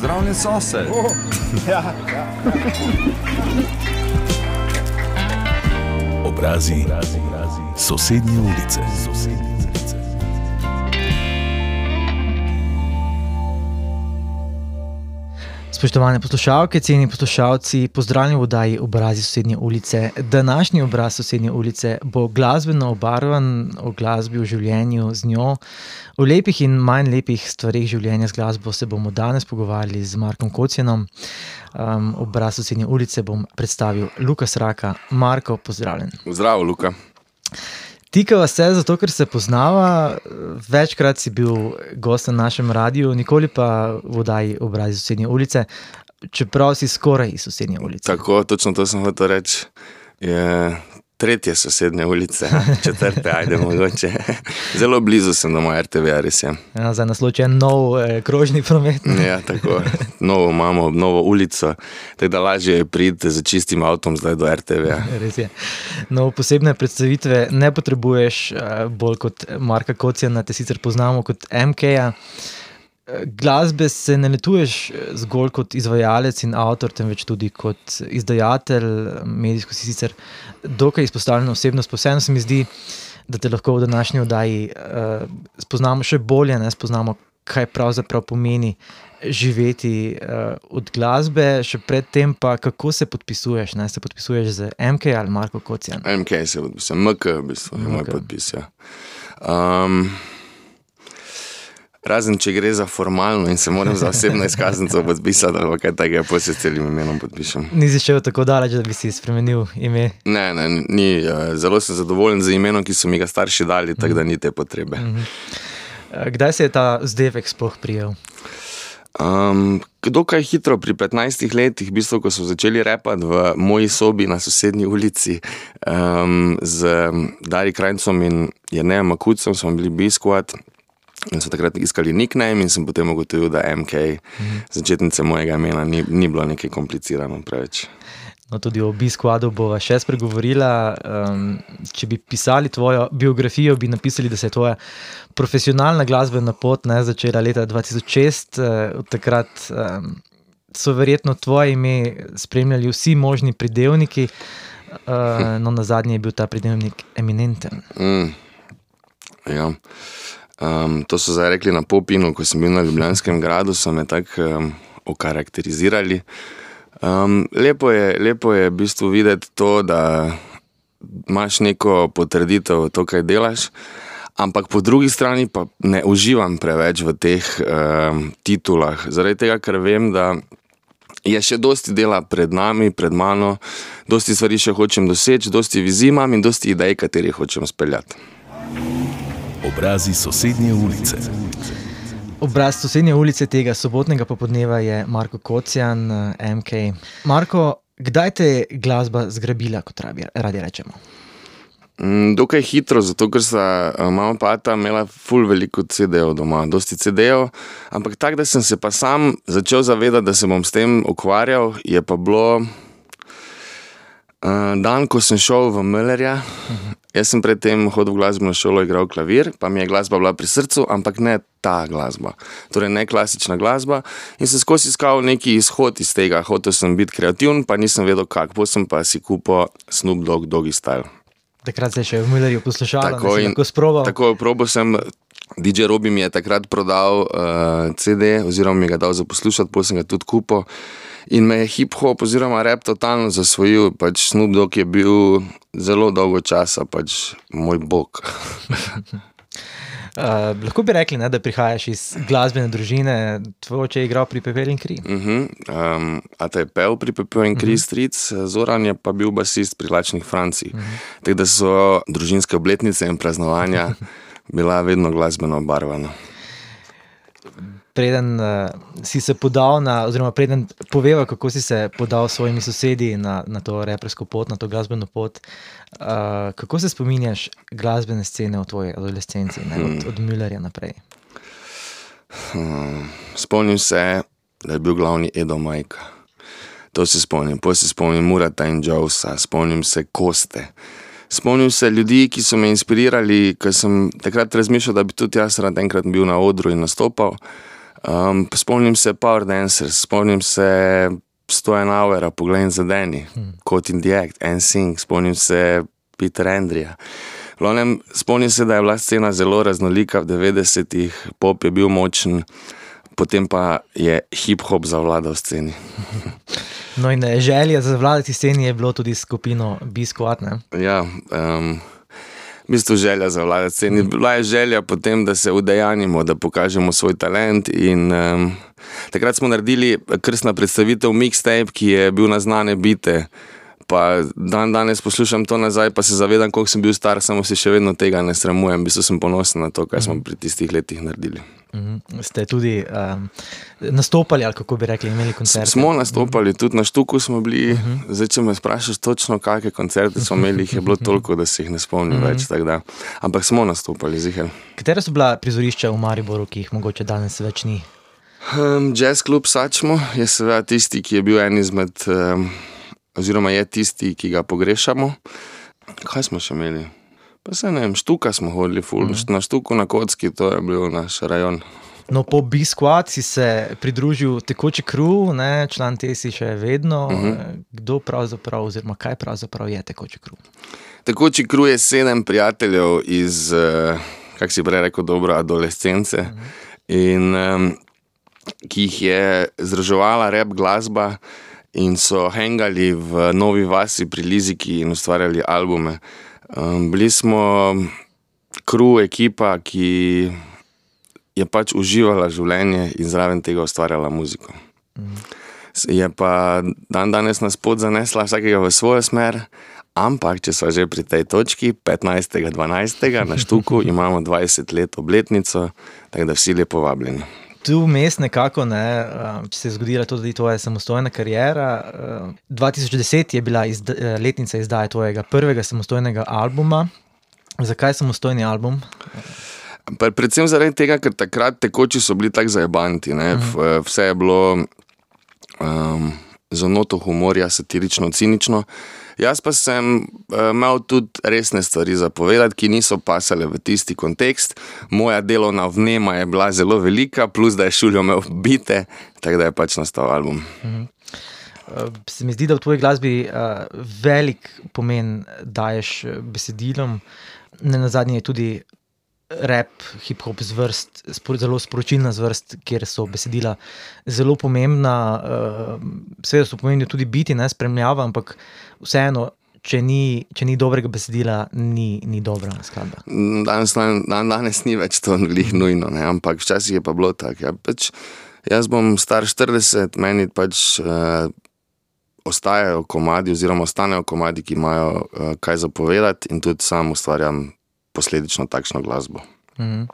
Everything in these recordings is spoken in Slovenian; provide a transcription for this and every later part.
Pozdravljen sosed. Oh, ja, ja. Obrazi, sosednje ulice. Spoštovane poslušalke, ceni poslušalci, pozdravljeni v oddaji Obrazi sosednje ulice. Današnji obraz sosednje ulice bo glasbeno obarvan o glasbi v življenju z njo. O lepih in manj lepih stvarih življenja z glasbo se bomo danes pogovarjali z Markom Kocijanom. Um, obraz sosednje ulice bom predstavil Lukas Raka. Marko, pozdravljen. Zdravo, Luka. Tikava se zato, ker se poznava. Večkrat si bil gost na našem radiju, nikoli pa v oddaji obrazi sosednje ulice, čeprav si skoraj iz sosednje ulice. Tako, točno to sem hotel reči. Je tretje sosednje ulice, četrte, ajde mogoče. Zelo blizu sem doma RTV, res je. Ja, za naslov je nov eh, krožni promet. Ja, tako. Novo imamo, novo ulico, tako da lažje je priti z čistim avtom zdaj do RTV. Res je. No, posebne predstavitve ne potrebuješ eh, bolj kot Marka Kocijana, te sicer poznamo kot MK-ja. Glasbe se ne letuješ zgolj kot izvajalec in avtor, temveč tudi kot izdajatelj, medijsko si sicer dokaj izpostavljena osebnost. Posebno se mi zdi, da te lahko v današnji oddaji uh, spoznamo še bolje, ne spoznamo, kaj pravzaprav pomeni živeti uh, od glasbe, še predtem pa kako se podpisuješ. Ne? Se podpisuješ z MK ali Marko Kocijan? MK se podpisuje, MK v bistvu je moj podpis. Ja. Um, Razen če gre za formalno in se moram za osebno izkaznico podpisati, ali kaj takega, pa se s celim imenom podpišem. Nisi šel tako daleč, da bi si spremenil ime? Ne, ne, ni, zelo sem zadovoljen z imenom, ki so mi ga starši dali, tako da ni te potrebe. Mhm. Kdaj se je ta zdevek sploh prijel? Um, dokaj hitro, pri 15 letih, v bistvu, ko so začeli repati v moji sobi na sosednji ulici um, z Dari Krajcem in Jrnejem Makucem, smo bili biskvat. In so takrat iskali nickname, in sem potem ugotovil, da MK, mhm. začetnice mojega imena, ni, ni bilo nekaj komplicirano preveč. No, tudi o Bisquadu bova še spregovorila. Um, če bi pisali tvojo biografijo, bi napisali, da se je tvoja profesionalna glasbena pot ne, začela leta 2006. Uh, od takrat um, so verjetno tvoje ime spremljali vsi možni pridevniki, uh, no na zadnje je bil ta pridevnik eminenten. Mm. Ja. Um, to so zdaj rekli na Popinu, ko sem bil na Ljubljanskem gradu, so me tako um, okarakterizirali. Um, lepo, je, lepo je v bistvu videti to, da imaš neko potrditev, to, kaj delaš. Ampak po drugi strani pa ne uživam preveč v teh um, titulah, zaradi tega, ker vem, da je še dosti dela pred nami, pred mano, dosti stvari še hočem doseči, dosti vizij imam in dosti idej, katerih hočem speljati. Obrazi sosednje ulice. Obraz sosednje ulice tega sobotnega popoldneva je Marko Kocijan, MK. Marko, kdaj te je glasba zgrabila, kot radi rečemo? Mm, dokaj hitro, zato ker sta mama in tata imela ful veliko CD-jev doma, dosti CD-jev. Ampak tako, da sem se pa sam začel zavedati, da se bom s tem ukvarjal, je pa bilo dan, ko sem šel v Müllerja. Jaz sem predtem hodil v glasbeno šolo, igral klavir, pa mi je glasba bila pri srcu, ampak ne ta glasba, torej ne klasična glasba. In sem skozi iskal neki izhod iz tega, hotel sem biti kreativen, pa nisem vedel kako. Potem sem pa si kupil Snoop Dogg, Doggy Style. Takrat se je še v Müllerju poslušal, tako in tako sproval. Tako probo sem. DJ Robi mi je takrat prodal uh, CD, oziroma mi ga dal za poslušati, potem sem ga tudi kupil. In me je hip-hop oziroma rap totalno zasvojil. Pač Snoop Dogg je bil zelo dolgo časa pač moj bog. Uh, lahko bi rekli, ne, da prihajaš iz glasbene družine, tvoj oče je igral pri Pepelu in Kri. Uh -huh. um, a te je pel pri Pepelu in Kri, uh -huh. stric, Zoran je pa bil basist pri Lačnih Franciji. Uh -huh. Tako da so družinske obletnice in praznovanja bila vedno glasbeno obarvana preden uh, si se podal, na, oziroma preden poveva, kako si se podal s svojimi sosedi na, na to repersko pot, na to glasbeno pot. Uh, kako se spominjaš glasbene scene v tvoji adolescenci, ne, od, od Müllerja naprej? Hmm, spomnim se, da je bil glavni Edo Majka. To se spomnim, potem se spomnim Murata in Jausa, spomnim se Koste. Spomnim se ljudi, ki so me inspirirali, ker sem takrat razmišljal, da bi tudi jaz rad enkrat bil na odru in nastopal. Um, spomnim se Power Dancers, spomnim se Stojan Auera, Poglej za Deni, hmm. Kot in the Act, NSYNC, spomnim se Peter Andrija. Glavnem, spomnim se, da je bila scena zelo raznolika v 90-ih, pop je bil močen, potem pa je hip-hop zavladal sceni. No, in eh, želja za vladati sceni je bilo tudi skupino Biskot. Ja, um, v bistvu želja za vladati sceni. Bila je želja potem, da se udejanimo, da pokažemo svoj talent. In, um, takrat smo naredili krstna predstavitev Mixtape, ki je bil na znane bite pa dan danes poslušam to nazaj, pa se zavedam, koliko sem bil star, samo se še vedno tega ne sramujem. Bistvo sem ponosen na to, kaj smo pri tistih letih naredili. Mhm. Ste tudi um, nastopali, ali kako bi rekli, imeli koncerte? Smo nastopali, tudi na Štuku smo bili. Uh mhm. -huh. Zdaj, če me sprašuješ, točno kakšne koncerte smo imeli, jih je bilo toliko, da se jih ne spomnim uh -huh. več. Ampak smo nastopali, zihel. Katera so bila prizorišča v Mariboru, ki jih mogoče danes več ni? Um, jazz Club Sačmo je seveda tisti, ki je bil en izmed. Um, oziroma je tisti, ki ga pogrešamo. Kaj smo še imeli? Pa se ne vem, štuka smo hodili, ful, mm -hmm. na štuku na kocki, to je bil naš rajon. No, po Biskvat si se pridružil tekoči kruh, član te si še vedno. Mm -hmm. Kdo pravzaprav, oziroma kaj pravzaprav je tekoči kruh? Tekoči kruh je sedem prijateljev iz, eh, kako si prej rekel, dobro, adolescence, mm -hmm. in um, ki jih je združevala rep glasba in so hengali v Novi Vasi pri Liziki in ustvarjali albume. Um, bili smo kru ekipa, ki je pač uživala življenje in zraven tega ustvarjala muziko. Je pa dan danes nas pot zanesla vsakega v svojo smer, ampak če smo že pri tej točki, 15.12. na Štuku imamo 20 let obletnico, tako da vsi lepo vabljeni tu vmes nekako, ne, če se je zgodila tudi tvoja samostojna karijera. 2010 um, je bila izda, eh, letnica izdaje tvojega prvega samostojnega albuma. Zakaj samostojni album? Predvsem zaradi tega, ker takrat tekoči so bili tako zajebanti. Uh mhm. -huh. Vse je bilo um, za noto humorja, satirično, cinično. Jaz pa sem uh, imel tudi resne stvari za povedati, ki niso pasale v tisti kontekst. Moja delovna vnema je bila zelo velika, plus da je šulijo imel bite, tako da je pač nastal album. Mhm. Eh, se mi zdi, da v tvoji glasbi uh, velik pomen daješ besedilom, ne na zadnje je tudi rap, hip-hop zvrst, zelo sporočilna zvrst, kjer so besedila zelo pomembna. Uh, Seveda so pomembni tudi biti, ne spremljava, ampak vseeno. Če ni, če ni dobrega besedila, ni, ni dobra skladba. Danes, dan, danes ni več to nujno, ne? ampak včasih je pa bilo tako. Ja, pač, jaz bom star 40, meni pač uh, ostajajo komadi, oziroma ostanejo komadi, ki imajo uh, kaj zapovedati, in tudi sam ustvarjam posledično takšno glasbo. Mhm.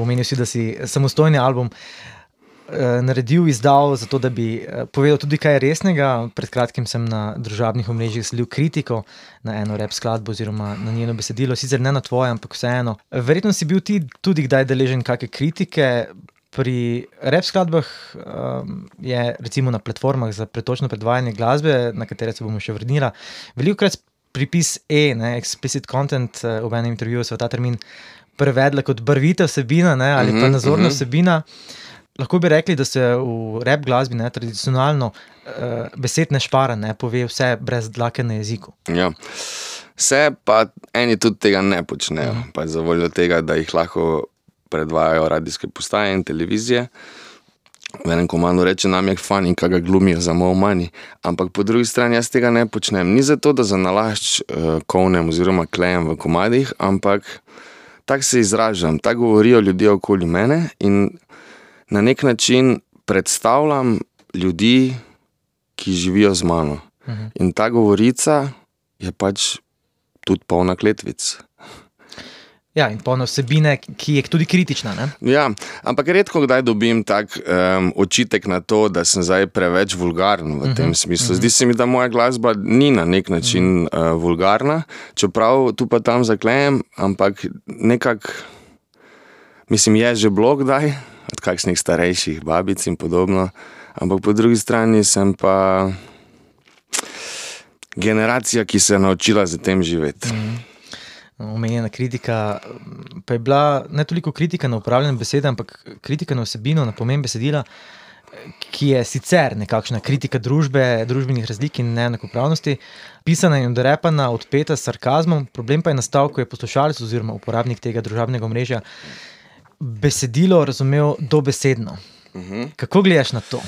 Omenil si, da si samostojni album eh, naredil, izdal, zato da bi eh, povedal tudi kaj resnega. Pred kratkim sem na družabnih omrežjih sledil kritiko na eno rep skladbo oziroma na njeno besedilo, sicer ne na tvoje, ampak vseeno. Verjetno si bil ti tudi kdaj deležen kakšne kritike. Pri rep skladbah um, je recimo na platformah za pretočno predvajanje glasbe, na katere se bomo še vrnili, veliko krat pripis E, ne, explicit content, uh, v enem intervjuju se ta termin prevedla kot barvita vsebina ne, ali pa mhm, nazorna mhm. vsebina. Lahko bi rekli, da se v rep glasbi ne, tradicionalno uh, besed ne špara, ne pove vse brez dlake na jeziku. Ja. Vse pa eni tudi tega ne počnejo, uh -huh. za voljo tega, da jih lahko predvajajo radijske postaje in televizije. Uh, v enem komandu reče, nam je fani, kaj ga glumijo za malo manj. Ampak po drugi strani jaz tega ne počnem. Ni zato, da za nalašč uh, kovnem oziroma klejem v komadih, ampak tako se izražam, tako govorijo ljudje okoli mene in na nek način predstavljam ljudi, ki živijo z mano. Mhm. In ta govorica je pač tudi polna kletvic. Ja, in polno vsebine, ki je tudi kritična. Ne? Ja, ampak redko kdaj dobim tak um, očitek na to, da sem zdaj preveč vulgaren v uh -huh, tem mhm, smislu. Mhm. Zdi uh -huh. se mi, da moja glasba ni na nek način uh -huh. uh, vulgarna, čeprav tu pa tam zaklejem, ampak nekako, mislim, je že blog kdaj od kakšnih starejših babic in podobno. Ampak po drugi strani sem pa generacija, ki se je naučila z tem živeti. Uh -huh. Omenjena kritika, pa je bila ne toliko kritika na upravljanje besede, ampak kritika na vsebino, na pomen besedila, ki je sicer nekakšna kritika družbe, družbenih razlik in neenakopravnosti, pisana in odrepana, odpeta s sarkazmom. Problem pa je nastal, ko je poslušalec oziroma uporabnik tega družbenega omrežja besedilo razumel dobesedno. Kako gledaš na to?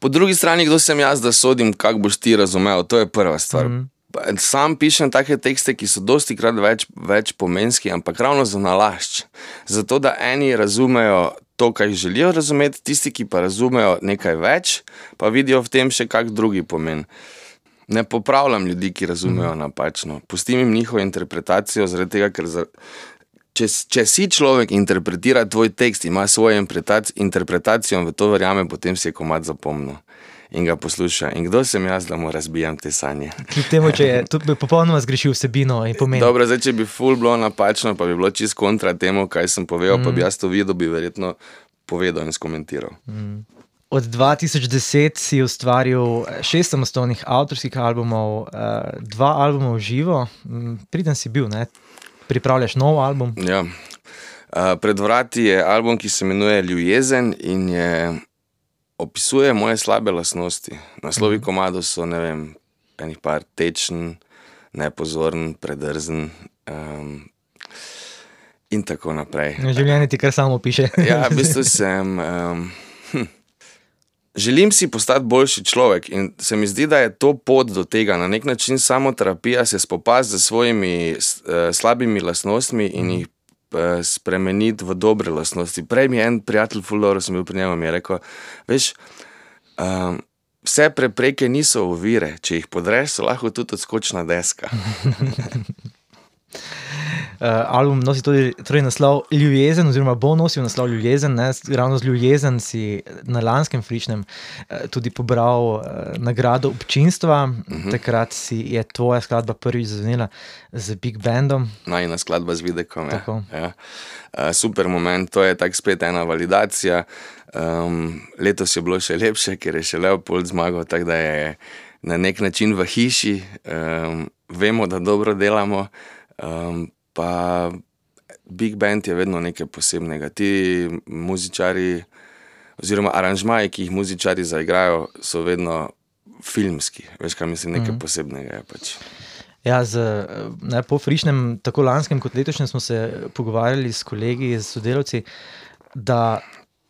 Po drugi strani, kdo sem jaz, da sodim, kako boš ti razumel, to je prva stvar. Mm. Sam pišem take tekste, ki so dosti krat več, več pomenski, ampak ravno za nalašč. Zato, da eni razumejo to, kar želijo razumeti, tisti, ki pa razumejo nekaj več, pa vidijo v tem še kak drugi pomen. Ne popravljam ljudi, ki razumejo mm. napačno, pustim jim njihovo interpretacijo, zaradi tega, ker za, če, če si človek interpretira tvoj tekst, ima svojo interpretacijo in v to verjame, potem si je komat zapomnil in ga posluša. In kdo sem jaz, da mu razbijam te sanje? Kljub temu, če je to popolnoma zgrešil vsebino in pomen. Dobro, zdaj, če bi full bilo napačno, pa bi bilo čist kontra temu, kaj sem povedal, mm. pa bi jaz to videl, bi verjetno povedal in skomentiral. Mm. Od 2010 si ustvaril šest samostojnih avtorskih albumov, eh, dva albuma v živo, mm, priden si bil, ne? pripravljaš nov album. Ja. Uh, pred vrati je album, ki se imenuje Ljubezen in je opisuje moje slabe lastnosti. Naslovi mhm. komado so, ne vem, enih par tečen, nepozoren, predrzen. Um, in tako naprej. Življenje ti kar samo piše. ja, v bistvu sem. Um, hm. Želim si postati boljši človek in se mi zdi, da je to pot do tega. Na nek način samo terapija se spopasti z svojimi uh, slabimi lastnostmi in jih spremeniti v dobre lastnosti. Prej mi je en prijatelj, Fulor, sem bil pri njemu in je rekel: Veš, um, vse prepreke niso ovire, če jih podreš, so lahko tudi odskočna deska. Uh, album nosi tudi torej naslov Ljubezen, oziroma bo nosil naslov Ljubezen. Ne? Ravno z Ljubezen si na lanskem Fričnem uh, tudi pobral uh, nagrado občinstva. Uh mhm. -huh. Takrat si je tvoja skladba prvič zazvenela z Big Bandom. Najna skladba z videkom. Ja. Ja. Uh, super moment, to je tako spet ena validacija. Um, letos je bilo še lepše, ker je še Leopold zmagal, tako da je na nek način v hiši, um, vemo, da dobro delamo. Um, pa Big Band je vedno nekaj posebnega. Ti muzičari, oziroma aranžmaji, ki jih muzičari zaigrajo, so vedno filmski. Veš, kaj mislim, nekaj mm -hmm. posebnega je pač. Ja, z, ne, po frišnem, tako lanskem kot letošnjem, smo se pogovarjali s kolegi, s sodelavci, da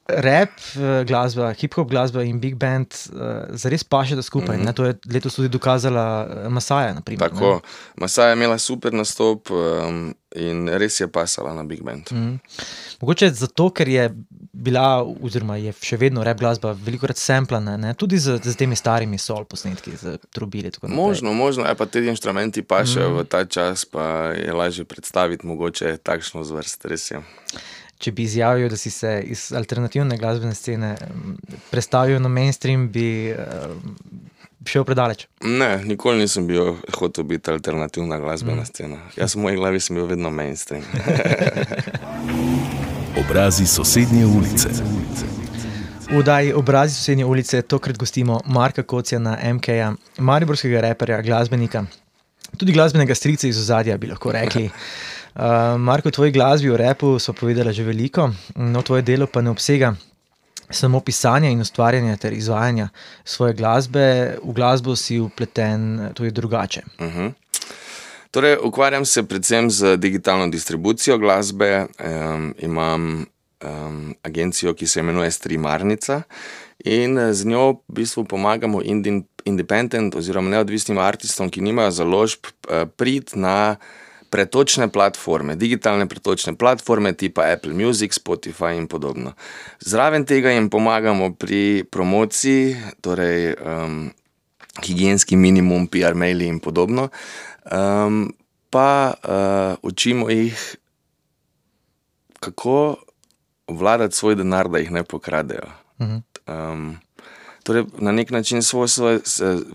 rap eh, glasba, hip-hop glasba in big band uh, zares pašeta skupaj. Mm -hmm. To je letos tudi dokazala eh, Masaja. Naprimer, Tako, Masaja je imela super nastop um, in res je pasala na big band. Mm -hmm. Mogoče zato, ker je bila, oziroma je še vedno rap glasba veliko krat semplana, tudi z, z temi starimi sol posnetki, z trubili. Možno, možno je pa te inštrumenti pašejo mm -hmm. v ta čas, pa je lažje predstaviti mogoče takšno zvrst, res je če bi izjavil, da si se iz alternativne glasbene scene prestavil na mainstream, bi uh, šel predaleč. Ne, nikoli nisem bil hotel biti alternativna glasbena mm. scena. Jaz v moji glavi sem bil vedno mainstream. Obrazi sosednje ulice. V oddaji Obrazi sosednje ulice tokrat gostimo Marka Kocija na MK-ja, mariborskega reperja, glasbenika, tudi glasbenega strica iz ozadja, bi lahko rekli. Uh, Marko, tvoj glasbi v repu so povedali že veliko, no tvoje delo pa ne obsega samo pisanja in ustvarjanja ter izvajanja svoje glasbe, v glasbo si upleten tudi drugače. Uh mhm. -huh. Torej, ukvarjam se predvsem z digitalno distribucijo glasbe, um, imam um, agencijo, ki se imenuje Streamarnica. In z njo v bistvu pomagamo independent oziroma neodvisnim umetnikom, ki nimajo založb, eh, priti na pretočne platforme, digitalne pretočne platforme, tipa Apple Music, Spotify in podobno. Zraven tega jim pomagamo pri promociji, torej um, higijenski minimum, PR maili in podobno, um, pa uh, učimo jih, kako vladati svoj denar, da jih ne pokradejo. Um, Torej, na nek način svoj, svoj,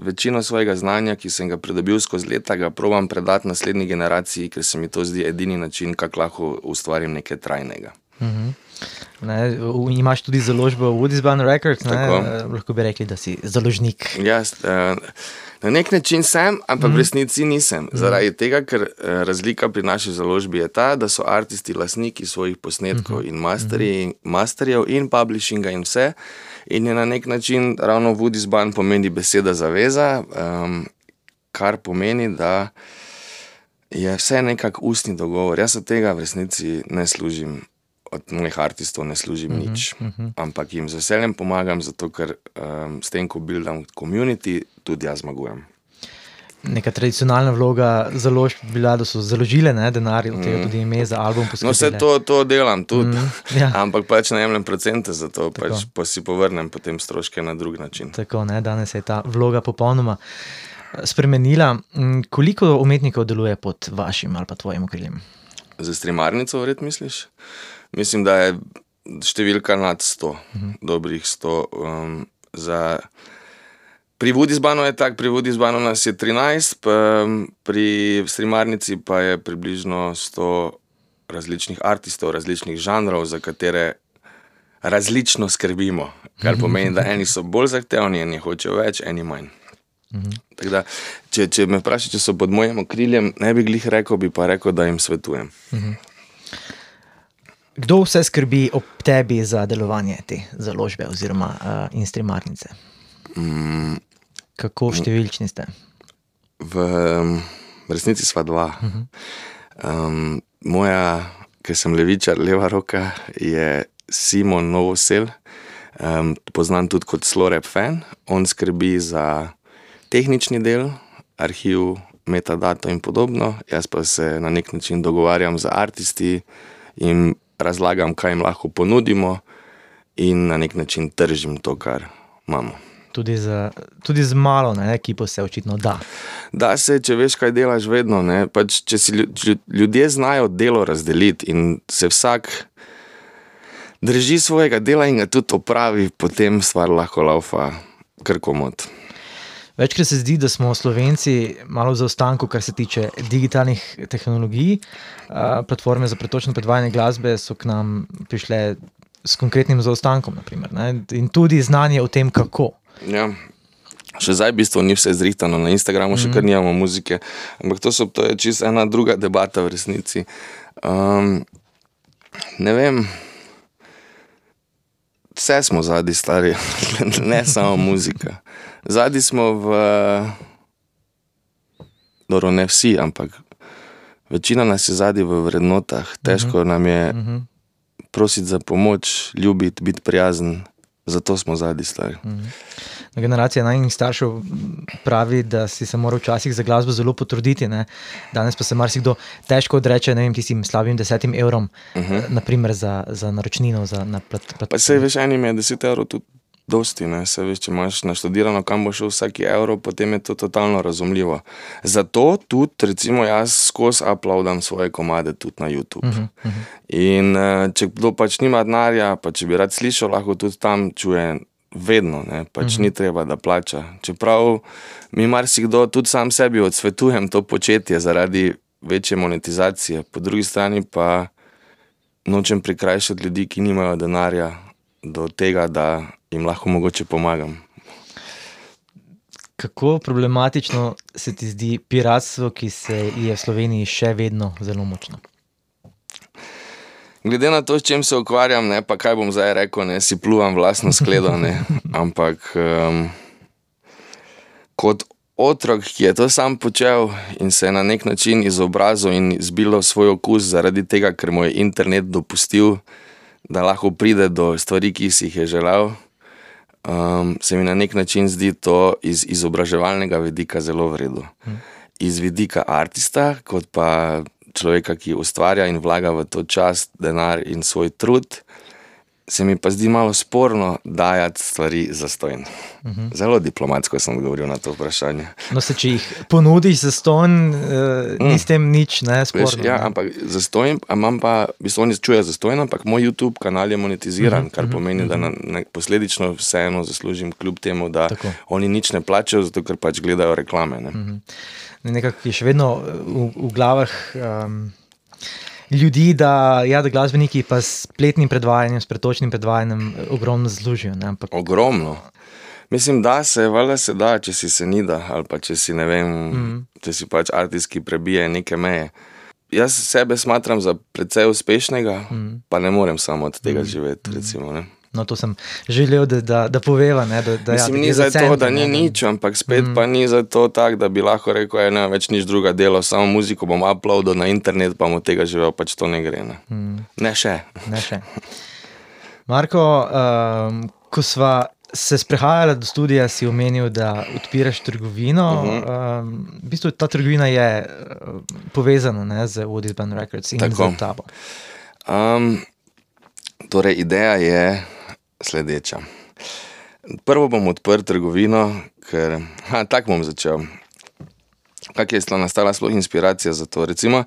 večino svojega znanja, ki sem ga pridobil skozi leta, ga probujem predati naslednji generaciji, ker se mi to zdi edini način, kako lahko ustvarim nekaj trajnega. Ne, v- imaš tudi založbo Woodisban Records, ne, Tako. eh, lahko bi rekli, da si založnik. Jaz, eh, na nek način sem, ampak v resnici nisem. Zaradi tega, ker eh, razlika pri naši založbi je ta, da so aristi lastniki svojih posnetkov in masterji, masterjev in publishinga in vse. In je na nek način ravno Woodisban pomeni beseda zaveza, um, kar pomeni, da je vse nekako ustni dogovor. Jaz od tega v resnici ne služim. Od mojih artistov ne služim uh -huh, nič, uh -huh. ampak jim z veseljem pomagam, zato ker um, s tem, ko buildam community, tudi jaz zmagujem. Neka tradicionalna vloga založb bila, da so založile ne, denar od tega tudi ime za album No, poskrbele. vse to, to delam tudi, Mm, mm, ja. ampak pač ne jemljem procente za to, pač, pa si povrnem potem stroške na drug način. Tako, ne, danes je ta vloga popolnoma eh, spremenila. Mm, Koliko umetnikov deluje pod vašim ali pa tvojim okriljem? Za streamarnico, verjetno misliš? Mislim, da je številka nad 100, uh -huh. dobrih 100. Um, za... Pri Vodizbanu je tako, pri Vodizbanu nas je 13, pa, um, pri streamarnici pa je približno 100 različnih artistov, različnih žanrov, za katere različno skrbimo. Kar pomeni, da eni so bolj zahtevni, eni hočejo več, eni manj. Tako Da, če, če me vprašaš, če so pod mojim okriljem, ne bi glih rekel, bi pa rekel, da jim svetujem. Kdo vse skrbi ob tebi za delovanje te založbe oziroma uh, instrumarnice? Mm, Kako številčni ste? v, v resnici sva dva. Um, moja, ker sem levičar, leva roka je Simon Novosel, um, poznan tudi kot Slorep fan. On skrbi za tehnični del, arhiv, metadato in podobno, jaz pa se na nek način dogovarjam z aristi in razlagam, kaj jim lahko ponudimo, in na nek način tržim to, kar imamo. Tudi z, tudi z malo ne, ekipo se očitno da. Da se, če veš, kaj delaš, vedno. ne. Pač, če si lju- lju- ljudje znajo delo razdeliti in se vsak drži svojega dela in ga tudi opravi, potem stvar lahko laufa kar komod. Večkrat se zdi, da smo Slovenci malo v zaostanku, kar se tiče digitalnih tehnologij. Platforme za pretočno predvajanje glasbe so k nam prišle s konkretnim zaostankom, naprimer, ne, in tudi znanje o tem, kako. Ja. Še zdaj, v bistvu, ni vse zrihtano na Instagramu, še kar nimamo muzike, ampak to, so, to je čisto ena druga debata v resnici. Um, ne vem, vse smo zadnji, stari, ne samo muzika. Zadnji smo v. Dobro, ne vsi, ampak večina nas je zadnji v vrednotah. Težko nam je prositi za pomoč, ljubiti, biti prijazen, zato smo zadnji, stari. Generacija najmanjih staršev pravi, da si se moral včasih za glasbo zelo potruditi. Ne? Danes pa se marsikdo težko odreče vem, tistim slabim desetim evrom, uh -huh. naprimer za, za naročnino. Za, na plat, plat, Pa se veš, enim je 10 evrov tudi dosti. Ne? Se veš, če imaš naštudirano, kam bo šel vsak evro, potem je to totalno razumljivo. Zato tudi, recimo, jaz skozi uploadam svoje komade tudi na YouTube. Uh -huh, uh -huh. In eh, če kdo pač nima denarja, pa če bi rad slišal, lahko tudi tam čuje. Vedno, ne? pač uh -huh. ni treba, da plača. Čeprav mi marsikdo tudi sam sebi odsvetujem to početje zaradi večje monetizacije, po drugi strani pa nočem prikrajšati ljudi, ki nimajo denarja, do tega, da jim lahko mogoče pomagam. Kako problematično se ti zdi piratstvo, ki se je v Sloveniji še vedno zelo močno? Glede na to, s čim se ukvarjam, ne, pa kaj bom zdaj rekel, ne si pluvam vlastno skledo. Ne, ampak um, kot otrok, ki je to sam počel in se je na nek način izobrazil in zbil svoj okus zaradi tega, ker mu je internet dopustil, da lahko pride do stvari, ki si jih je želel. Um, se mi na nek način zdi to iz izobraževalnega vidika zelo vredno. Iz vidika artista, kot pa človeka, ki ustvarja in vlaga v to čas, denar in svoj trud, se mi pa zdi malo sporno dajati stvari za stojn. Uh -huh. Zelo diplomatsko sem odgovoril na to vprašanje. No, se, če jih ponudiš za ston, uh, ni s tem nič ne Veš, sporno. ja, ne. ampak za stojn, imam pa, v bistvu oni čujejo za stojn, ampak moj YouTube kanal je monetiziran, uh -huh, kar pomeni, da na, na, posledično vseeno zaslužim, kljub temu, da Tako. oni nič ne plačajo, zato ker pač gledajo reklame. Ne? Uh -huh. Nekako je še vedno v, v glavah um, ljudi, da, ja, da glasbeniki pa s spletnim predvajanjem, s pretočnim predvajanjem eh, ogromno zaslužijo. ne, Ampak, Ogromno. Mislim, da se, valjda se da, če si se ni da, ali pa če si ne vem, mm. če si pač artist, ki prebije neke meje. Jaz sebe smatram za precej uspešnega, mm. pa ne morem samo od tega mm. živeti. Recimo, ne. No, to sem želel, da, da, da poveva. Ne, da, da, Mislim, ja, da ni za to, da ni ne, nič, ampak spet mm. pa ni za to tako, da bi lahko rekel, da ne več nič druga delo, samo muziko bom uploadil na internet, pa mu tega živel, pač to ne gre. Ne, mm. ne še. Ne še. Marko, um, ko sva se sprehajala do studia, si omenil, da odpiraš trgovino. Uh. -huh. um, v bistvu ta trgovina je uh, povezana ne, z Woodies Band Records in Tako. z tabo. Um, torej, ideja je sledeča. Prvo bom odprl trgovino, ker tako bom začel. Kak je nastala sploh inspiracija za to? Recimo,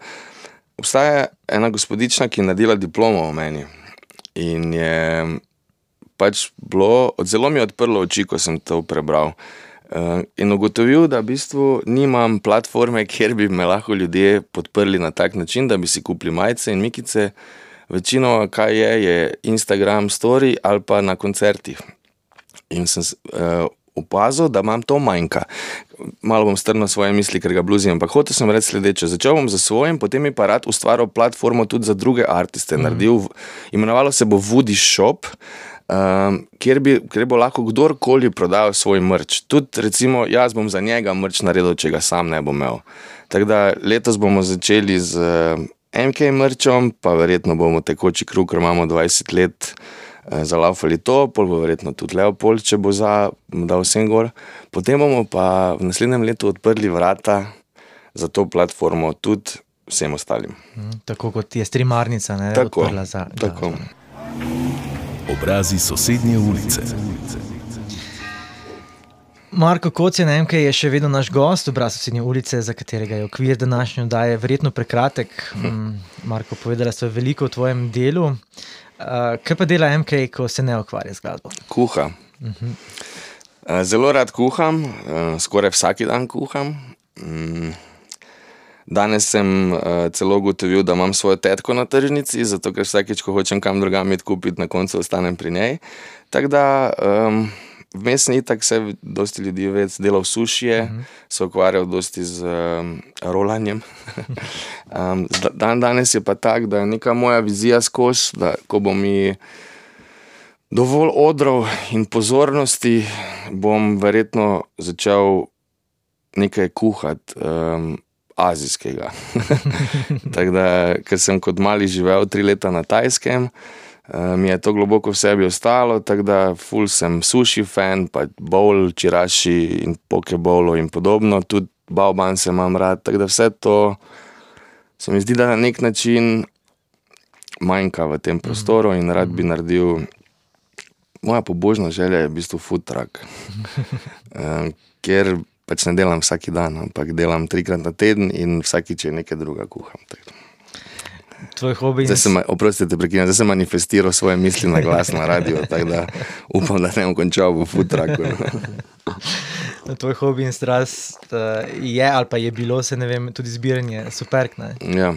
obstaja ena gospodična, ki je naredila diplomo o meni. In je pač bilo, zelo mi je odprlo oči, ko sem to prebral. Eh, In ugotovil, da v bistvu nimam platforme, kjer bi me lahko ljudje podprli na tak način, da bi si kupili majice in mikice. Večino, kaj je, je Instagram, story ali pa na koncertih. In sem uh, opazil, da imam to manjka. Malo bom strnil svoje misli, ker ga bluzim, ampak hotel sem reči sledeče. Začel bom za svojim, potem je pa rad ustvaril platformo tudi za druge artiste. Mm. Naredil, imenovalo se bo Woody Shop. Um, kjer, bi, kjer bo lahko kdorkoli prodajal svoj mrč. Tudi, recimo, jaz bom za njega mrč naredil, če ga sam ne bom imel. Tako da letos bomo začeli z uh, MK mrčom, pa verjetno bomo tekoči krug, ker imamo 20 let uh, zalaufali to, pol bo verjetno tudi Leopold, če bo za, dal vsem gor. Potem bomo pa v naslednjem letu odprli vrata za to platformo tudi vsem ostalim. Mm, Tako kot je streamarnica ne, Tako, odprla za tako. glasbo. Obrazi sosednje ulice. Marko Kocjan, MK je še vedno naš gost, obraz sosednje ulice, za katerega je okvir današnje oddaje verjetno prekratek. Mm, Marko, povedala ste veliko o tvojem delu. Uh, kaj pa dela MK, ko se ne ukvarja z glasbo? Kuha. Eh, Zelo rad kuham, eh, skoraj vsak dan kuham. Mm, Danes sem uh, celo ugotovil, da imam svojo tetko na tržnici, zato ker vsakeč, ko hočem kam drugam iti kupiti, na koncu ostanem pri njej. Tako da um, vmes ni tako, se dosti ljudi več delal sušije, uh -huh. se ukvarjal dosti z um, rolanjem. um, dan danes je pa tak, da je neka moja vizija skozi, da ko bo mi dovolj odrov in pozornosti, bom verjetno začel nekaj kuhati. Um, Azijskega. Tako da, ker sem kot mali živel tri leta na Tajskem, eh, mi je to globoko v sebi ostalo, tako da ful sem suši fan, pa bowl, čiraši in pokebolo in podobno, tudi baoban se imam rad, tako da vse to se mi zdi, da na nek način manjka v tem prostoru in rad bi naredil. Moja pobožna želja je v bistvu food truck, eh, ker pač ne delam vsak dan, ampak delam trikrat na teden in vsakič je nekaj druga kuham. Tako. Tvoj hobi Zdaj sem, oprostite, prekinem, zdaj sem manifestiral svoje misli na glas na radio, tako da upam, da ne bom končal v food trucku. no. tvoj hobi in strast uh, je ali pa je bilo, se ne vem, tudi zbiranje superk. Ne? Ja.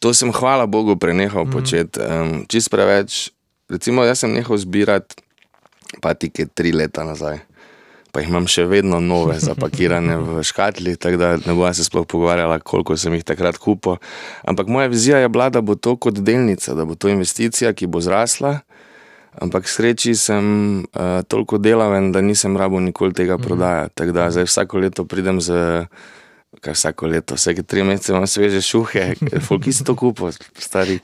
To sem, hvala Bogu, prenehal mm. početi. Um, čist preveč. Recimo, jaz sem nehal zbirati patike tri leta nazaj. Pa jih imam še vedno nove, zapakirane v škatli, tako da ne bom se sploh pogovarjala, koliko sem jih takrat kupil. Ampak moja vizija je bila, da bo to kot delnica, da bo to investicija, ki bo zrasla. Ampak sreči sem uh, toliko delaven, da nisem rabo nikoli tega prodajati. Tako da zdaj vsako leto pridem z. Kaj vsako leto, vsake tri mesece imam sveže šuhe, fulki si to kupil, stari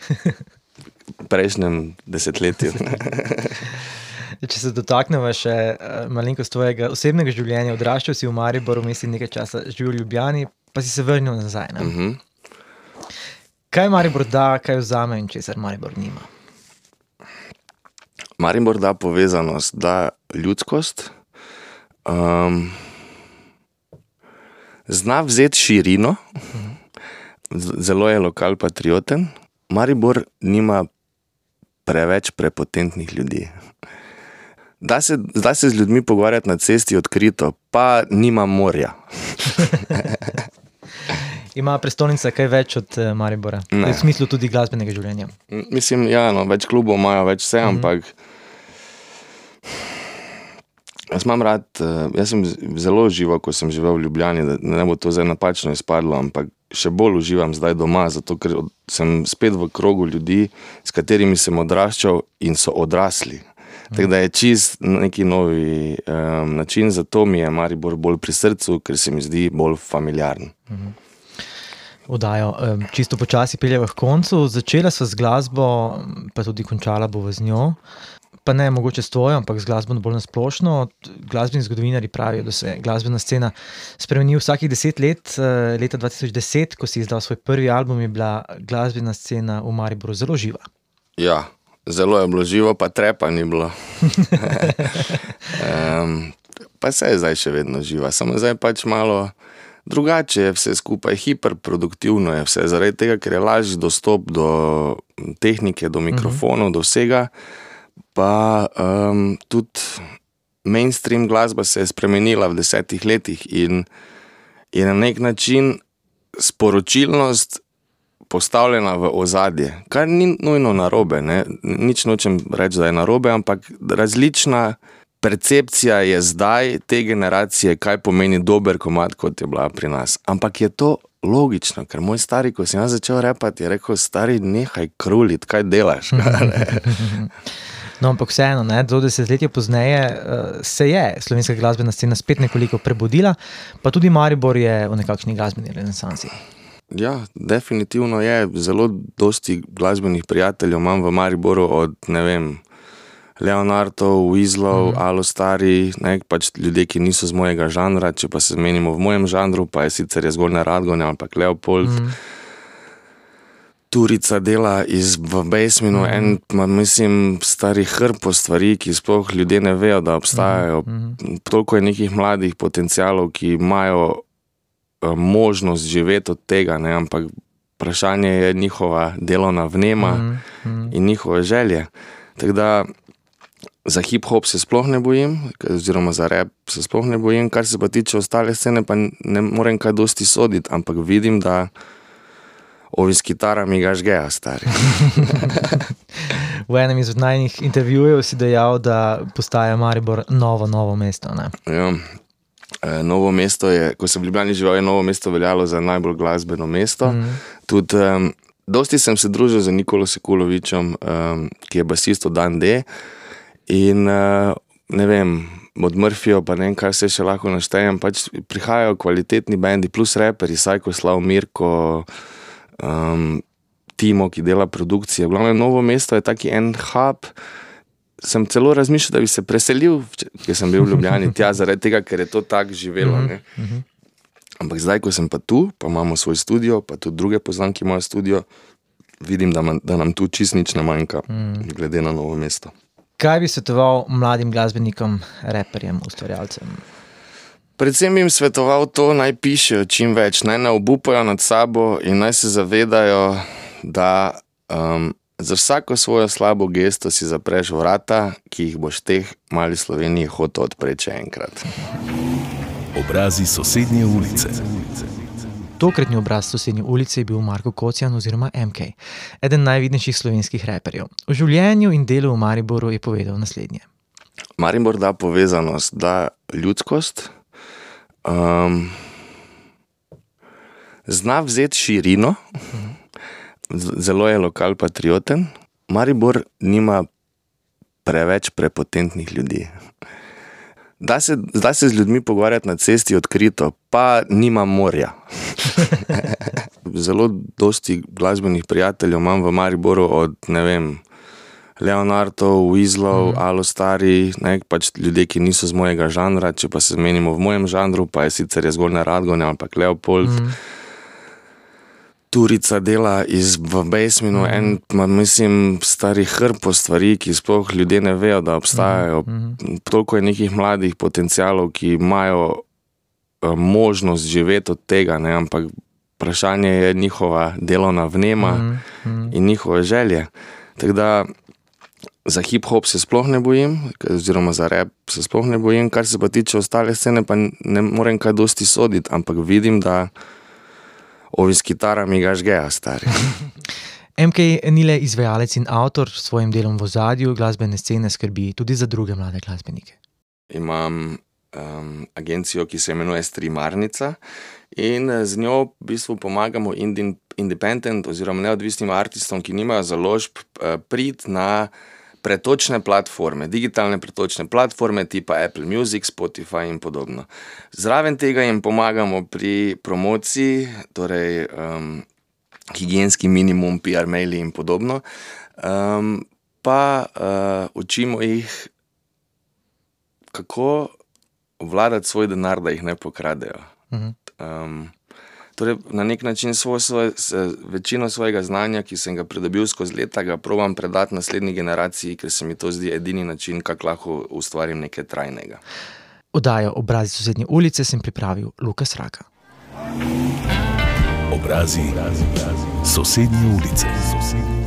v prejšnjem desetletju. Če se dotaknemo še uh, malenkost tvojega osebnega življenja, odraščal si v Mariboru, mislim, nekaj časa živel v Ljubljani, pa si se vrnil nazaj. ne? Mhm. Kaj Maribor da, kaj vzame in česar Maribor nima? Maribor da povezanost, da ljudskost, um, zna vzeti širino, z- zelo je lokal patrioten. Maribor nima preveč prepotentnih ljudi. Da se, da se z ljudmi pogovarjati na cesti odkrito, pa nima morja. Ima prestolnica kaj več od uh, Maribora? Ne. V smislu tudi glasbenega življenja. Mislim, ja, no, več klubov imajo, več vse, ampak. Jaz imam rad, eh, jaz sem zelo užival, ko sem živel v Ljubljani, da ne bo to zdaj napačno izpadlo, ampak še bolj uživam zdaj doma, zato ker sem spet v krogu ljudi, s katerimi sem odraščal in so odrasli. Tako da je čist neki novi um, način, zato mi je Maribor bolj pri srcu, ker se mi zdi bolj familiaren. Odajo, um, čisto počasi peljeva k koncu. Začela sva z glasbo, pa tudi končala bova z njo. Pa ne mogoče s tvojo, ampak z glasbo bolj nasplošno. Glasbeni zgodovinari pravijo, da se glasbena scena spremeni vsakih deset let. Eh, Leta 2010, ko si izdal svoj prvi album, je bila glasbena scena v Mariboru zelo živa. Ja, zelo je bilo živo, pa trepa ni bilo. um, pa se je zdaj še vedno živa, samo zdaj pač malo drugače je vse skupaj, hiperproduktivno je vse, zaradi tega, ker je lažji dostop do tehnike, do mikrofonov, do vsega. Pa um, tudi mainstream glasba se je spremenila v desetih letih in je na nek način sporočilnost postavljena v ozadje, kar ni nujno narobe. Ne? Nič nočem reči, da je narobe, ampak različna percepcija je zdaj te generacije, kaj pomeni dober komat, kot je bila pri nas. Ampak je to logično, ker moj stari, ko sem jaz začel repati, je rekel: Stari, nehaj kruliti, kaj delaš. No, ampak vseeno, ne, zelo desetletje pozneje uh, se je slovenska glasbena scena spet nekoliko prebudila, pa tudi Maribor je v nekakšni glasbeni renesansi. Ja, definitivno je. Zelo dosti glasbenih prijateljev imam v Mariboru, od ne vem, Leonardo, Weaslov, mm. Alo Stari, ne, pač ljudje, ki niso z mojega žanra. Če pa se menimo v mojem žanru, pa je sicer je zgolj Radgon, ampak Leopold. Mm. Turica dela iz v Basminu, mm -hmm. en, ma, mislim, stari hrpo stvari, ki sploh ljudje ne vejo, da obstajajo. Mm -hmm. Toliko je nekih mladih potencialov, ki imajo možnost živeti od tega, ne? ampak vprašanje je njihova delovna vnema mm -hmm. in njihove želje. Tako da za hip-hop se sploh ne bojim, oziroma za rap se sploh ne bojim, kar se pa tiče ostale scene, pa ne morem kaj dosti soditi, ampak vidim, da. Ovi s kitarami ga žgeja, stari. v enem izmed najnih intervjujev si dejal, da postaja Maribor novo, novo mesto. Ja. E, novo mesto je, ko sem v Ljubljani živel, je novo mesto veljalo za najbolj glasbeno mesto. Mm. Tudi, um, dosti sem se družil z Nikolo Sekulovičem, um, ki je basist od Dan D. In uh, ne vem. Od Murphyja, pa ne vem, kaj se še lahko naštejem. Pač prihajajo kvalitetni bendi, plus reperi, Sajko, Slav, Mirko, um, Timo, ki dela produkcije. Glavno novo mesto je taki en hub. Sem celo razmišljal, da bi se preselil, ker sem bil v Ljubljani, tja, zaradi tega, ker je to tako živelo. Mm -hmm. Ampak zdaj, ko sem pa tu, pa imamo svoj studio, pa tudi druge poznam, ki imajo studio, vidim, da, man, da nam tu čist nič ne manjka, mm. glede na novo mesto. Kaj bi svetoval mladim glasbenikom, reperjem, ustvarjalcem? Predvsem jim svetoval to, naj pišejo čim več, naj ne obupajo nad sabo in naj se zavedajo, da um, za vsako svojo slabo gesto si zapreš vrata, ki jih boš teh mali Sloveniji hotel odpreti še enkrat. Obrazi sosednje ulice. Tokratni obraz sosednje ulice je bil Marko Kocijan oziroma MK, eden najvidnejših slovenskih reperjev. O življenju in delu v Mariboru je povedal naslednje. Maribor da povezanost, da ljudskost, um, zna vzeti širino, zelo je lokal patrioten. Maribor nima preveč prepotentnih ljudi. Da se, da se z ljudmi pogovarjati na cesti odkrito, pa nima morja. Zelo dosti glasbenih prijateljev imam v Mariboru, od ne vem. Leonardo, Weaslov, mm. Alo Stari, ne, pač ljudje, ki niso z mojega žanra. Če pa se menimo v mojem žanru, pa je sicer je zgolj Radgon, ampak Leopold. Mm. Turica dela iz Basminu, mm. en, ma, mislim, stari hrpo stvari, ki sploh ljudje ne vejo, da obstajajo. Mm. Toliko je nekih mladih potencialov, ki imajo uh, možnost živeti od tega, ne, ampak vprašanje je njihova delovna vnema mm. Mm. in njihove želje. Tako da za hip-hop se sploh ne bojim, oziroma za rap se sploh ne bojim, kar se pa tiče ostale scene, pa ne morem kaj dosti soditi, ampak vidim, da. Ovi s kitarami ga žgeja, stari. MK ni le izvajalec in avtor, s svojim delom v zadju glasbene scene skrbi tudi za druge mlade glasbenike. Imam um, agencijo, ki se imenuje Streamarnica in z njo v bistvu pomagamo indin, independent oziroma neodvisnim artistom, ki nimajo založb, eh, prid na pretočne platforme, digitalne pretočne platforme tipa Apple Music, Spotify in podobno. Zraven tega jim pomagamo pri promociji, torej um, higijenski minimum, PR maili in podobno, um, pa uh, učimo jih, kako vladati svoj denar, da jih ne pokradejo. Um, torej, na nek način svoj, svoj, večino svojega znanja, ki sem ga pridobil skozi leta, ga probujem predati naslednji generaciji, ker se mi to zdi edini način, kako lahko ustvarim nekaj trajnega. Oddajo obrazi sosednje ulice sem pripravil Lukas Raka. Obrazi sosednje ulice. Sosednje